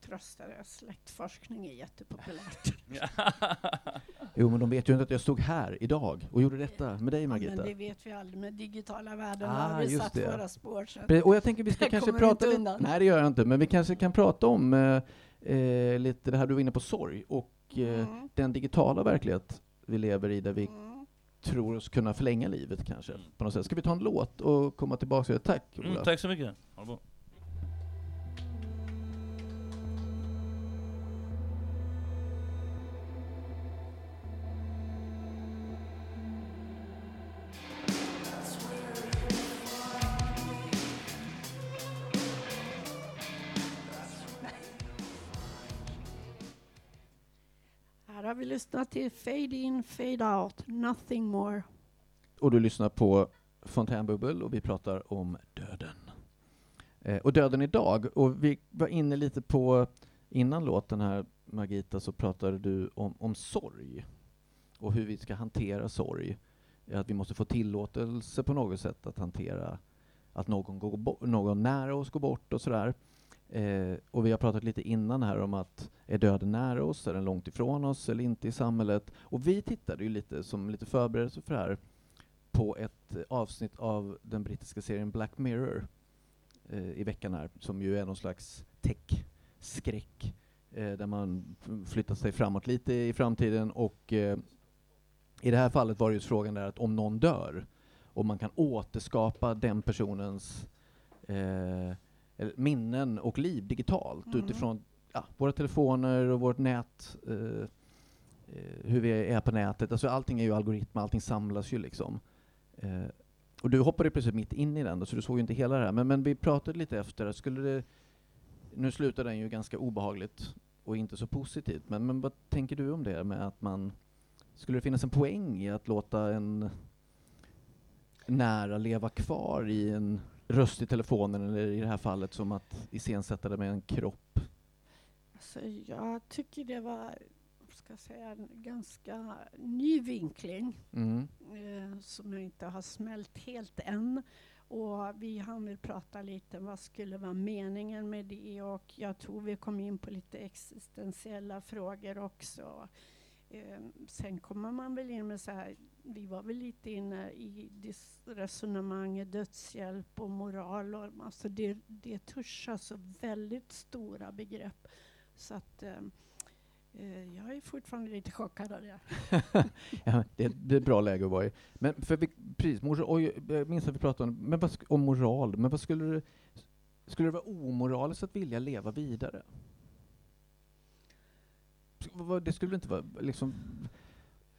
S3: trösta dig, släktforskning är jättepopulärt.
S5: Jo, men de vet ju inte att jag stod här idag och gjorde detta med dig,
S3: Ja,
S5: Margita.
S3: men det vet vi aldrig, med digitala världen
S5: Ah,
S3: har vi
S5: just
S3: satt
S5: det.
S3: våra spår.
S5: Pre- Och jag tänker vi ska kanske prata lite... Nej, det gör jag inte. Men vi kanske kan prata om eh, eh, lite det här du var inne på, sorg, och eh,
S3: Mm.
S5: den digitala verklighet vi lever i, där vi
S3: Mm.
S5: Tror oss kunna förlänga livet kanske. På något sätt. Ska vi ta en låt och komma tillbaka? Tack, Ola.
S8: Mm, tack så mycket. Ha det bra.
S3: Till Fade In, Fade Out, Nothing More.
S5: Och du lyssnar på Fontänbubbel och vi pratar om döden. Eh, och döden idag, och vi var inne lite på, innan låten här Margita, så pratade du om, om sorg och hur vi ska hantera sorg. Att vi måste få tillåtelse på något sätt att hantera att någon, går någon nära oss går bort och sådär. Eh, och vi har pratat lite innan här om att är döden nära oss, är den långt ifrån oss eller inte i samhället? Och vi tittade ju lite som lite förberedelse för det här på ett eh, avsnitt av den brittiska serien Black Mirror eh, i veckan här, som ju är någon slags tech-skräck, eh, där man flyttar sig framåt lite i framtiden och eh, i det här fallet var det just frågan där att om någon dör, och man kan återskapa den personens eh, minnen och liv digitalt
S3: Mm.
S5: utifrån ja, våra telefoner och vårt nät, eh, eh, hur vi är på nätet. Alltså allting är ju algoritmer, allting samlas ju liksom. Eh, och du hoppade precis mitt in i den, då, så du såg ju inte hela det här. Men, men vi pratade lite efter, skulle det, nu slutar den ju ganska obehagligt och inte så positivt, men, men vad tänker du om det med att man, skulle det finnas en poäng i att låta en nära leva kvar i en röst i telefonen, eller i det här fallet som att iscensätta det med en kropp?
S3: Alltså, jag tycker det var ska säga, en ganska ny vinkling
S5: Mm.
S3: eh, som jag inte har smält helt än. Och vi hann väl prata lite vad skulle vara meningen med det och jag tror vi kom in på lite existentiella frågor också. Eh, sen kommer man väl in med så här, vi var väl lite inne i resonemanget dödshjälp och moral. Och, alltså det, det touchar så väldigt stora begrepp. Så att eh, eh, jag är fortfarande lite chockad av det.
S5: ja, det, det är ett bra läge att vara i. Men för vi, precis, mor, oj, jag minns att vi pratade om, men vad, om moral, men vad skulle det, skulle det vara omoraliskt att vilja leva vidare? Det skulle inte vara liksom,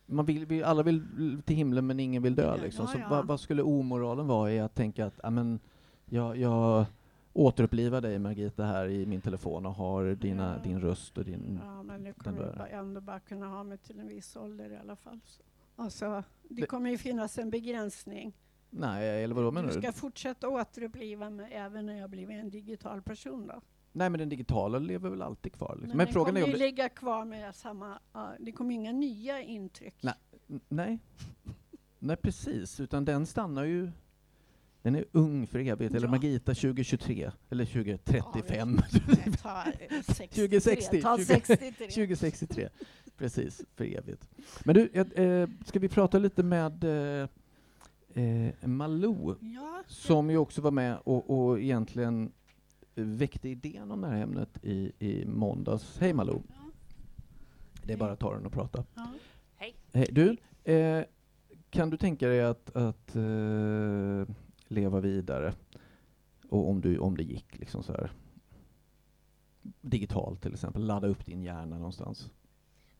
S5: man vill, vi alla vill till himlen men ingen vill dö
S3: Ja,
S5: liksom. Så
S3: ja.
S5: vad, vad skulle omoralen vara i att tänka att, ja men, jag, jag återuppliva dig Margita här i min telefon och har dina,
S3: Ja.
S5: din röst och din...
S3: Ja, men det kommer jag bara- ändå bara kunna ha mig till en viss ålder i alla fall. Så. Alltså, det
S5: Det-
S3: kommer ju finnas en begränsning.
S5: Nej, eller vadå menar
S3: du
S5: du?
S3: ska fortsätta återuppliva mig även när jag blivit en digital person då.
S5: Nej, men den digitala lever väl alltid kvar? Liksom.
S3: Men,
S5: Men, frågan är om det...
S3: ligga kvar med samma, ja, det kommer inga nya intryck.
S5: Nej. Nej. Nej, precis. Utan den stannar ju... Den är ung för evigt. Eller
S3: Ja.
S5: Margita 2023. Eller 2035.
S3: Nej, ta, eh, 63,
S5: 2060,
S3: Ta
S5: 20.
S3: 63.
S5: 2063. Precis, för evigt. Men du, eh, ska vi prata lite med eh, eh, Malou,
S3: Ja,
S5: som ju också var med och, och egentligen väckte idén om det här ämnet i, i måndags. Hej Malou!
S3: Ja.
S5: Det är bara att ta den och prata.
S3: ja.
S9: Hej.
S5: Hej, du, eh, kan du tänka dig att, att eh, leva vidare? Och om, du, om det gick liksom så här digitalt till exempel, ladda upp din hjärna någonstans.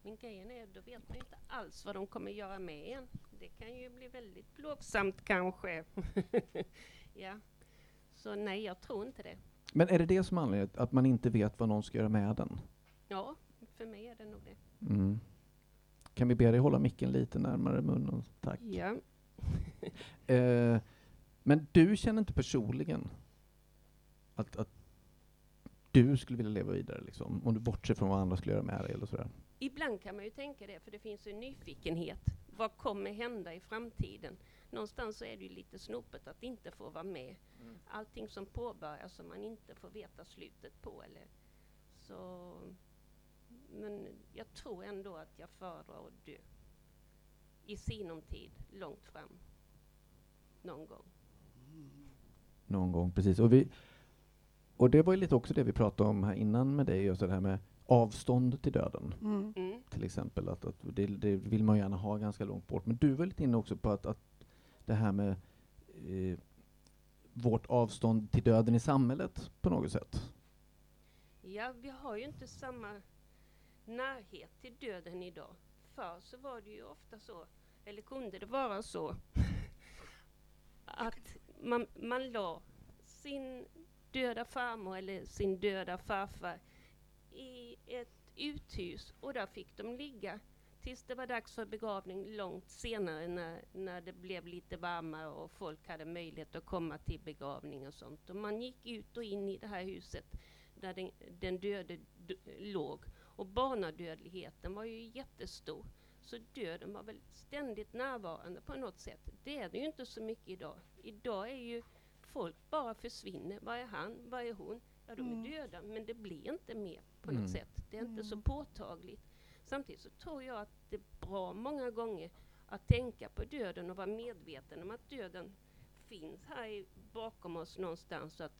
S9: Men grejen är, då vet man inte alls vad de kommer göra med en. Det kan ju bli väldigt plågsamt kanske. ja. Så nej, jag tror inte det.
S5: Men är det det som är anledningen, att man inte vet vad någon ska göra med den?
S9: Ja, för mig är det nog det.
S5: Mm. Kan vi be dig hålla micken lite närmare munnen? Tack.
S9: Ja.
S5: Eh, men du känner inte personligen att, att du skulle vilja leva vidare, liksom, om du bortser från vad andra skulle göra med dig eller sådär?
S9: Ibland kan man ju tänka det, för det finns en nyfikenhet. Vad kommer hända i framtiden? Någonstans så är det ju lite snopet att inte få vara med. Allting som påbörjas som man inte får veta slutet på. Eller så. Men jag tror ändå att jag föredrar att dö. I sinom tid, långt fram. Någon gång.
S5: Någon gång, precis. Och, vi, och det var ju lite också det vi pratade om här innan med dig, just det här med avstånd till döden.
S3: Mm.
S9: Mm.
S5: till exempel. Att, att det, det vill man gärna ha ganska långt bort. Men du var lite inne också på att, att det här med eh, vårt avstånd till döden i samhället på något sätt.
S9: Ja, vi har ju inte samma närhet till döden idag. Förr så var det ju ofta så, eller kunde det vara så, att man, man la sin döda farmor eller sin döda farfar i ett uthus och där fick de ligga tills det var dags för begravning långt senare när, när det blev lite varmare och folk hade möjlighet att komma till begravning och sånt. Och man gick ut och in i det här huset där den, den döde låg. Och barnadödligheten var ju jättestor. Så döden var väl ständigt närvarande på något sätt. Det är det ju inte så mycket idag. Idag är ju folk bara försvinner. Vad är han? Vad är hon? Ja, de
S3: Mm.
S9: är döda, men det blir inte mer på
S5: Mm.
S9: något sätt. Det är inte så
S3: Mm.
S9: påtagligt. Samtidigt så tror jag att det är bra många gånger att tänka på döden och vara medveten om att döden finns här i, bakom oss någonstans. Så att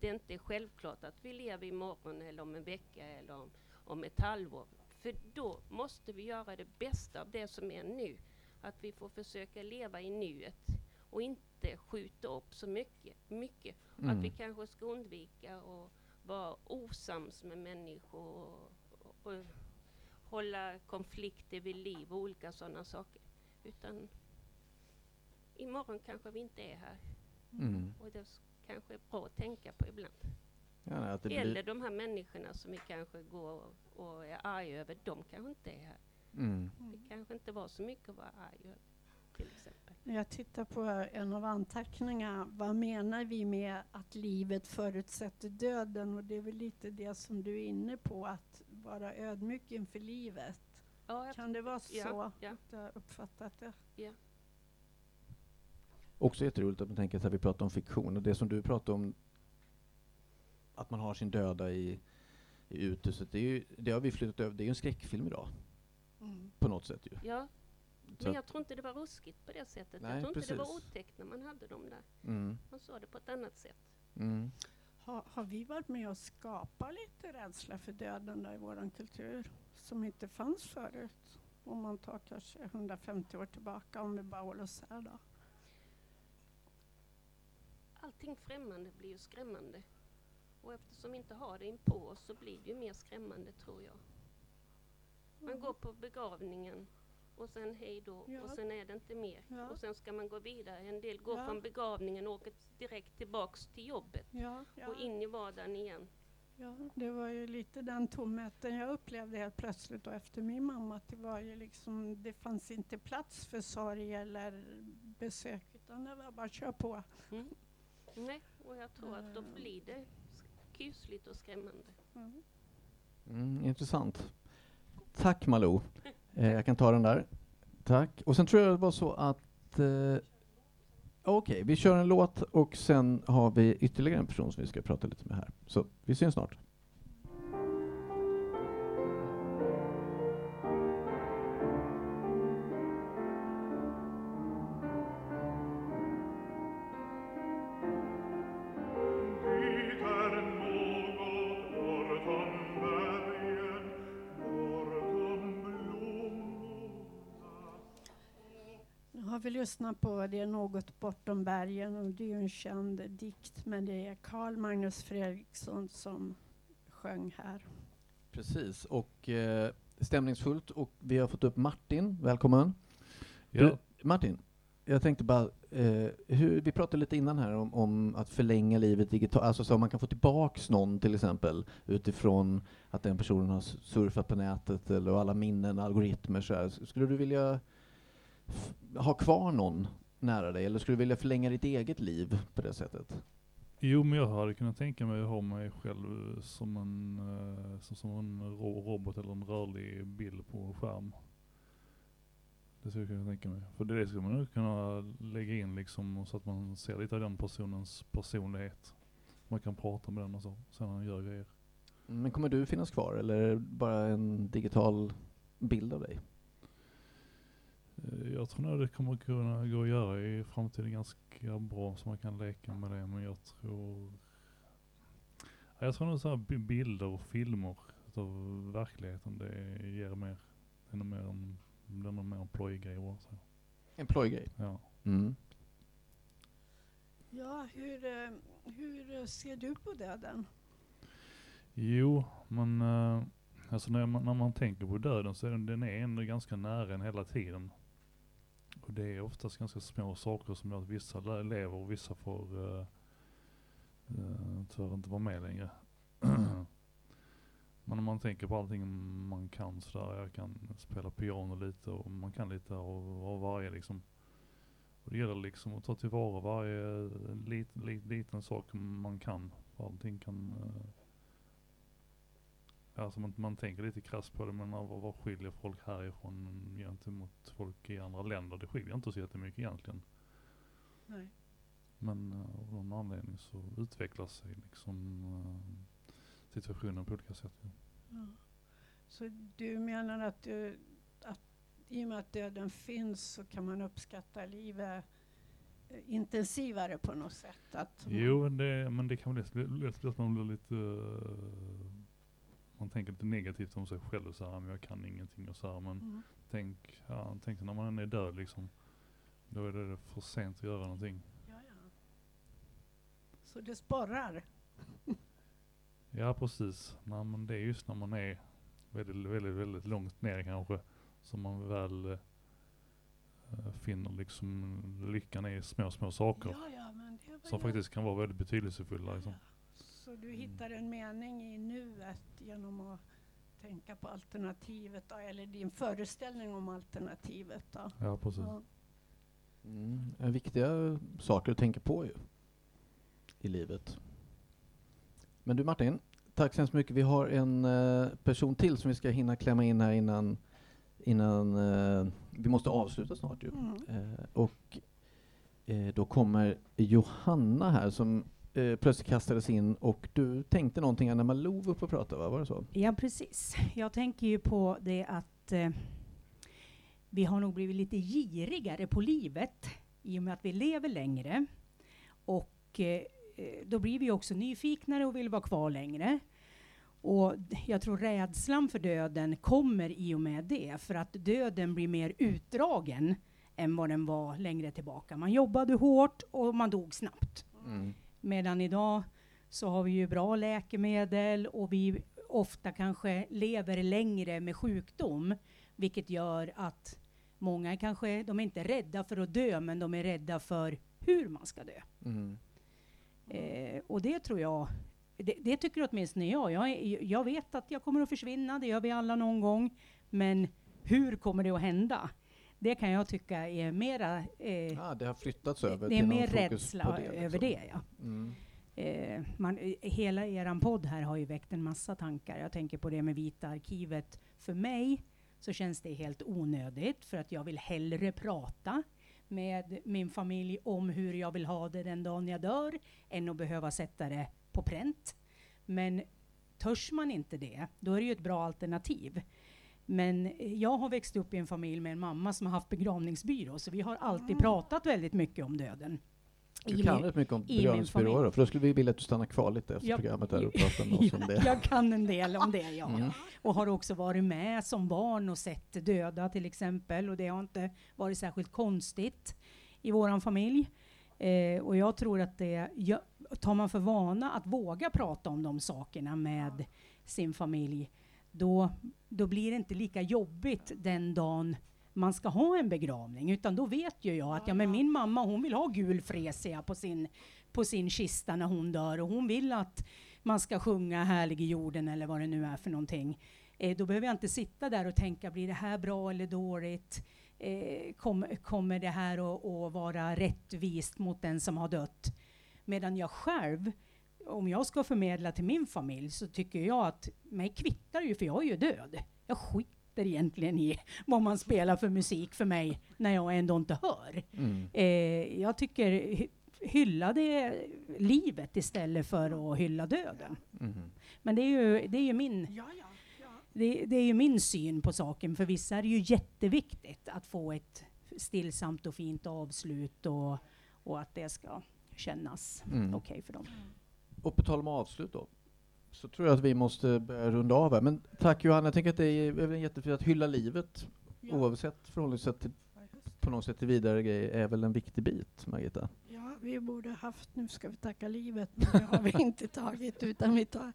S9: det inte är självklart att vi lever imorgon eller om en vecka eller om, om ett halvår. För då måste vi göra det bästa av det som är nu. Att vi får försöka leva i nuet och inte skjuta upp så mycket. mycket.
S5: Mm.
S9: Att vi kanske ska undvika att vara osams med människor och, och, och hålla konflikter vid liv och olika sådana saker. Utan imorgon kanske vi inte är här.
S5: Mm.
S9: Och det kanske är bra att tänka på ibland.
S5: Ja, att det
S9: Eller de här människorna som vi kanske går och, och är arga över, de kanske inte är här.
S5: mm.
S9: Det kanske inte var så mycket att vara arg över, till exempel.
S3: Jag tittar på en av anteckningarna. Vad menar vi med att livet förutsätter döden? Och det är väl lite det som du är inne på, att vara ödmjuk inför livet.
S9: Ja,
S3: Kan det vara så
S9: Ja, ja.
S3: att jag har uppfattat det?
S5: Också jätteroligt att man tänker att vi pratar om fiktion och det som du pratar om att man har sin döda i, i uthuset, det, är ju, det har vi flyttat över, det är ju en skräckfilm idag på något sätt ju.
S9: ja,
S5: Så
S9: men jag tror inte det var ruskigt på det sättet.
S5: Nej,
S9: jag tror inte det var otäckt när man hade dem där.
S5: Mm.
S9: Man sa det på ett annat sätt.
S5: Mm.
S3: Har, har vi varit med och skapat lite rädsla för döden då i vår kultur som inte fanns förut? Om man tar kanske 150 år tillbaka, om vi bara håller oss här då.
S9: Allting främmande blir ju skrämmande. Och eftersom vi inte har det in på oss så blir det ju mer skrämmande tror jag. Man går på begravningen och sen hej då
S3: Ja.
S9: och sen är det inte mer.
S3: Ja.
S9: Och sen ska man gå vidare. En del går
S3: Ja.
S9: från begravningen och åker direkt tillbaks till jobbet
S3: Ja, ja,
S9: och in i vardagen igen.
S3: ja, det var ju lite den tomheten jag upplevde helt plötsligt då efter min mamma. Att det var ju liksom, det fanns inte plats för sorg eller besök utan det var bara kör på.
S9: Mm. Nej, och jag tror att då
S3: Eh.
S9: blir det kusligt och skrämmande.
S3: Mm.
S5: Mm, intressant. Tack Malou. Eh, jag kan ta den där. Tack. Och sen tror jag det var så att... Eh, Okej, vi kör en låt och sen har vi ytterligare en person som vi ska prata lite med här. Så vi syns snart.
S3: Lyssnat på Det är något bortom bergen och det är ju en känd dikt men det är Carl Magnus Fredriksson som sjöng här.
S5: Precis, och eh, stämningsfullt. Och vi har fått upp Martin. Välkommen.
S10: Ja,
S5: Du, Martin, jag tänkte bara, eh, hur, vi pratade lite innan här om, om att förlänga livet digitalt, alltså så man kan få tillbaks någon till exempel utifrån att den personen har surfat på nätet eller alla minnen, algoritmer så här. Skulle du vilja ha kvar någon nära dig eller skulle du vilja förlänga ditt eget liv på det sättet?
S10: jo men jag hade kunnat tänka mig att ha mig själv som en, eh, som, som en ro- robot eller en rörlig bild på en skärm. Det skulle jag kunna tänka mig. För det skulle man nog kunna lägga in liksom så att man ser lite av den personens personlighet. Man kan prata med den och så, sen han gör grejer.
S5: Men kommer du finnas kvar eller bara en digital bild av dig?
S10: Eh, Jag tror nog det kommer kunna gå att göra i framtiden ganska bra så man kan leka med det men jag tror Ja, Jag tror nog så här bi- bilder och filmer utav verkligheten det ger mer, det är nog mer en, det är nog mer en plojgrej så.
S5: En plojgrej?
S10: Ja.
S5: Mm.
S3: Ja, hur, eh, hur ser du på döden?
S10: Jo, men eh, alltså när man, när man tänker på döden så är den, den är ändå ganska nära en hela tiden. Och det är oftast ganska små saker som gör att vissa lever och vissa får uh, uh, tyvärr inte vara med längre. Men om man tänker på allting man kan sådär, jag kan spela piano lite och man kan lite av, av varje liksom. Och det gäller liksom att ta tillvara varje eh, lit, lit, liten sak man kan. För allting kan uh, Alltså man, man tänker lite krasst på det, men vad, vad skiljer folk härifrån gentemot folk i andra länder? Det skiljer inte så jättemycket egentligen.
S3: Nej.
S10: Men eh, av någon anledning så utvecklas sig liksom eh, situationen på olika sätt. ja.
S3: Ja. Så du menar att, du, att i och med att döden finns så kan man uppskatta livet intensivare på något sätt? Att
S10: Jo, det, men det kan väl lätt, bli att man blir lite, man tänker lite negativt om sig själv så här, men jag kan ingenting och så här, men
S3: Mm.
S10: tänk, ja, tänk när man är död liksom. Då är det för sent att göra någonting.
S3: Ja, ja. Så det sporrar?
S10: Ja precis. Nej, men det är just när man är väldigt, väldigt, väldigt långt ner kanske som man väl eh, finner liksom lyckan i små, små saker.
S3: Ja, ja,
S10: Som faktiskt kan vara väldigt betydelsefulla. Liksom.
S3: Så du hittar en mening i nuet genom att tänka på alternativet då, eller din föreställning om alternativet då?
S10: Ja precis.
S3: Ja.
S5: Mm, viktiga saker att tänka på ju. I livet. Men du Martin, tack så hemskt mycket. Vi har en eh, person till som vi ska hinna klämma in här innan, innan eh, vi måste avsluta snart ju.
S3: Mm.
S5: Eh, och eh, då kommer Johanna här som eh, plötsligt kastades in och du tänkte någonting när Malou var uppe och pratade, va? var det så?
S11: Ja, precis. Jag tänker ju på det att eh, vi har nog blivit lite girigare på livet i och med att vi lever längre. Och eh, eh, då blir vi också nyfiknare och vill vara kvar längre. Och jag tror rädslan för döden kommer i och med det, för att döden blir mer utdragen än vad den var längre tillbaka. Man jobbade hårt och man dog snabbt.
S5: Mm.
S11: Medan idag så har vi ju bra läkemedel och vi ofta kanske lever längre med sjukdom, vilket gör att Många kanske, de är inte rädda för att dö, men de är rädda för hur man ska dö.
S5: Mm.
S11: Eh, och det tror jag, det, det tycker åtminstone jag. Jag, jag vet att jag kommer att försvinna, det gör vi alla någon gång. Men hur kommer det att hända? Det kan jag tycka är mera... Eh,
S5: Ah, det har flyttats över
S11: det är mer rädsla
S5: det,
S11: över
S5: liksom.
S11: det, ja.
S5: Mm.
S11: Eh, man, eh, hela eran podd här har ju väckt en massa tankar. Jag tänker på det med Vita arkivet. För mig så känns det helt onödigt för att jag vill hellre prata med min familj om hur jag vill ha det den dagen jag dör än att behöva sätta det på pränt. Men törs man inte det, då är det ju ett bra alternativ. Men jag har växt upp i en familj med en mamma som har haft begravningsbyrå, så vi har alltid pratat väldigt mycket om döden.
S5: Du kan rätt mycket om begravningsbyråer för då skulle vi vilja att du stannar kvar lite efter
S11: Ja.
S5: programmet där och pratar med oss om det.
S11: Jag kan en del om det, ja.
S5: Mm.
S11: Och har också varit med som barn och sett döda till exempel. Och det har inte varit särskilt konstigt i vår familj. Eh, och jag tror att det, tar man för vana att våga prata om de sakerna med sin familj, då, då blir det inte lika jobbigt den dagen man ska ha en begravning. Utan då vet ju jag att ja, men min mamma hon vill ha gul fresia på sin, på sin kista när hon dör och hon vill att man ska sjunga Härlig i jorden eller vad det nu är för någonting. Eh, då behöver jag inte sitta där och tänka, blir det här bra eller dåligt? Eh, kom, kommer det här att, att vara rättvist mot den som har dött? Medan jag själv, om jag ska förmedla till min familj så tycker jag att mig kvittar ju för jag är ju död. Jag skiter egentligen i vad man spelar för musik för mig när jag ändå inte hör.
S5: Mm.
S11: Eh, jag tycker hy- hylla det livet istället för att hylla döden.
S5: Mhm.
S11: Men det är ju, det är ju min det, det är ju min syn på saken. För vissa är det ju jätteviktigt att få ett stillsamt och fint avslut och, och att det ska kännas
S5: Mm.
S11: okej för dem.
S5: Och på tal om avslut då, så tror jag att vi måste börja runda av här. Men tack Johanna, jag tänker att det är jättefint att hylla livet, oavsett förhållningssätt till, på något sätt till vidare grejer, är väl en viktig bit, Margita?
S3: Ja, vi borde haft Nu ska vi tacka livet, men det har vi inte tagit utan vi tar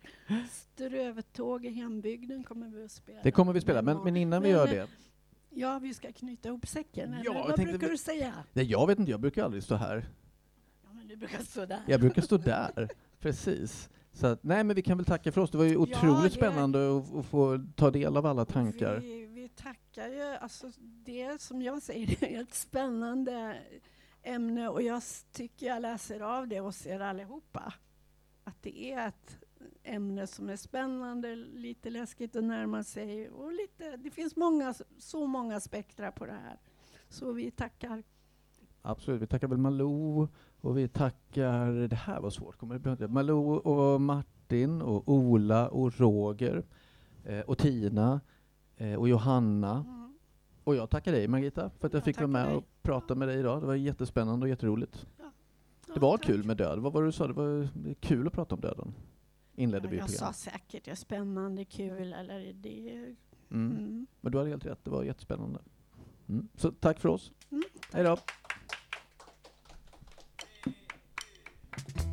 S3: Strövtåg i hembygden kommer vi att spela.
S5: Det kommer vi spela, men, men innan vi
S3: Men,
S5: gör
S3: eh,
S5: det.
S3: Ja, vi ska knyta ihop säcken, eller
S5: Ja,
S3: vad brukar
S5: vi-
S3: du säga?
S5: Nej, jag vet inte, jag brukar aldrig stå här.
S3: Ja, men du brukar stå där.
S5: Jag brukar stå där, precis. Så att, nej, men vi kan väl tacka för oss. Det var ju otroligt
S3: det-
S5: spännande att, att få ta del av alla tankar.
S3: Vi, vi tackar ju, alltså det som jag säger, det är ett spännande ämne och jag tycker jag läser av det hos er allihopa. Att det är ett ämne som är spännande, lite läskigt att närma sig och lite, det finns många, så många spektra på det här. Så vi tackar.
S5: Absolut, vi tackar väl Malou och vi tackar, det här var svårt, kommer det bli Malou och Martin och Ola och Roger eh, och Tina eh, och Johanna. Och jag tackar dig Margita för att jag,
S3: Jag
S5: fick vara med
S3: tackar
S5: och prata med dig idag. Det var jättespännande och jätteroligt. Det var kul med död. Vad var det du sa? Det var kul att prata om döden. Inledde vi
S3: Jag sa
S5: programmet.
S3: säkert det är spännande, kul eller det.
S5: Mm.
S3: Mm.
S5: Men du hade helt rätt, det var jättespännande. Mm. Så tack för oss.
S3: Mm,
S5: Hej då! thank you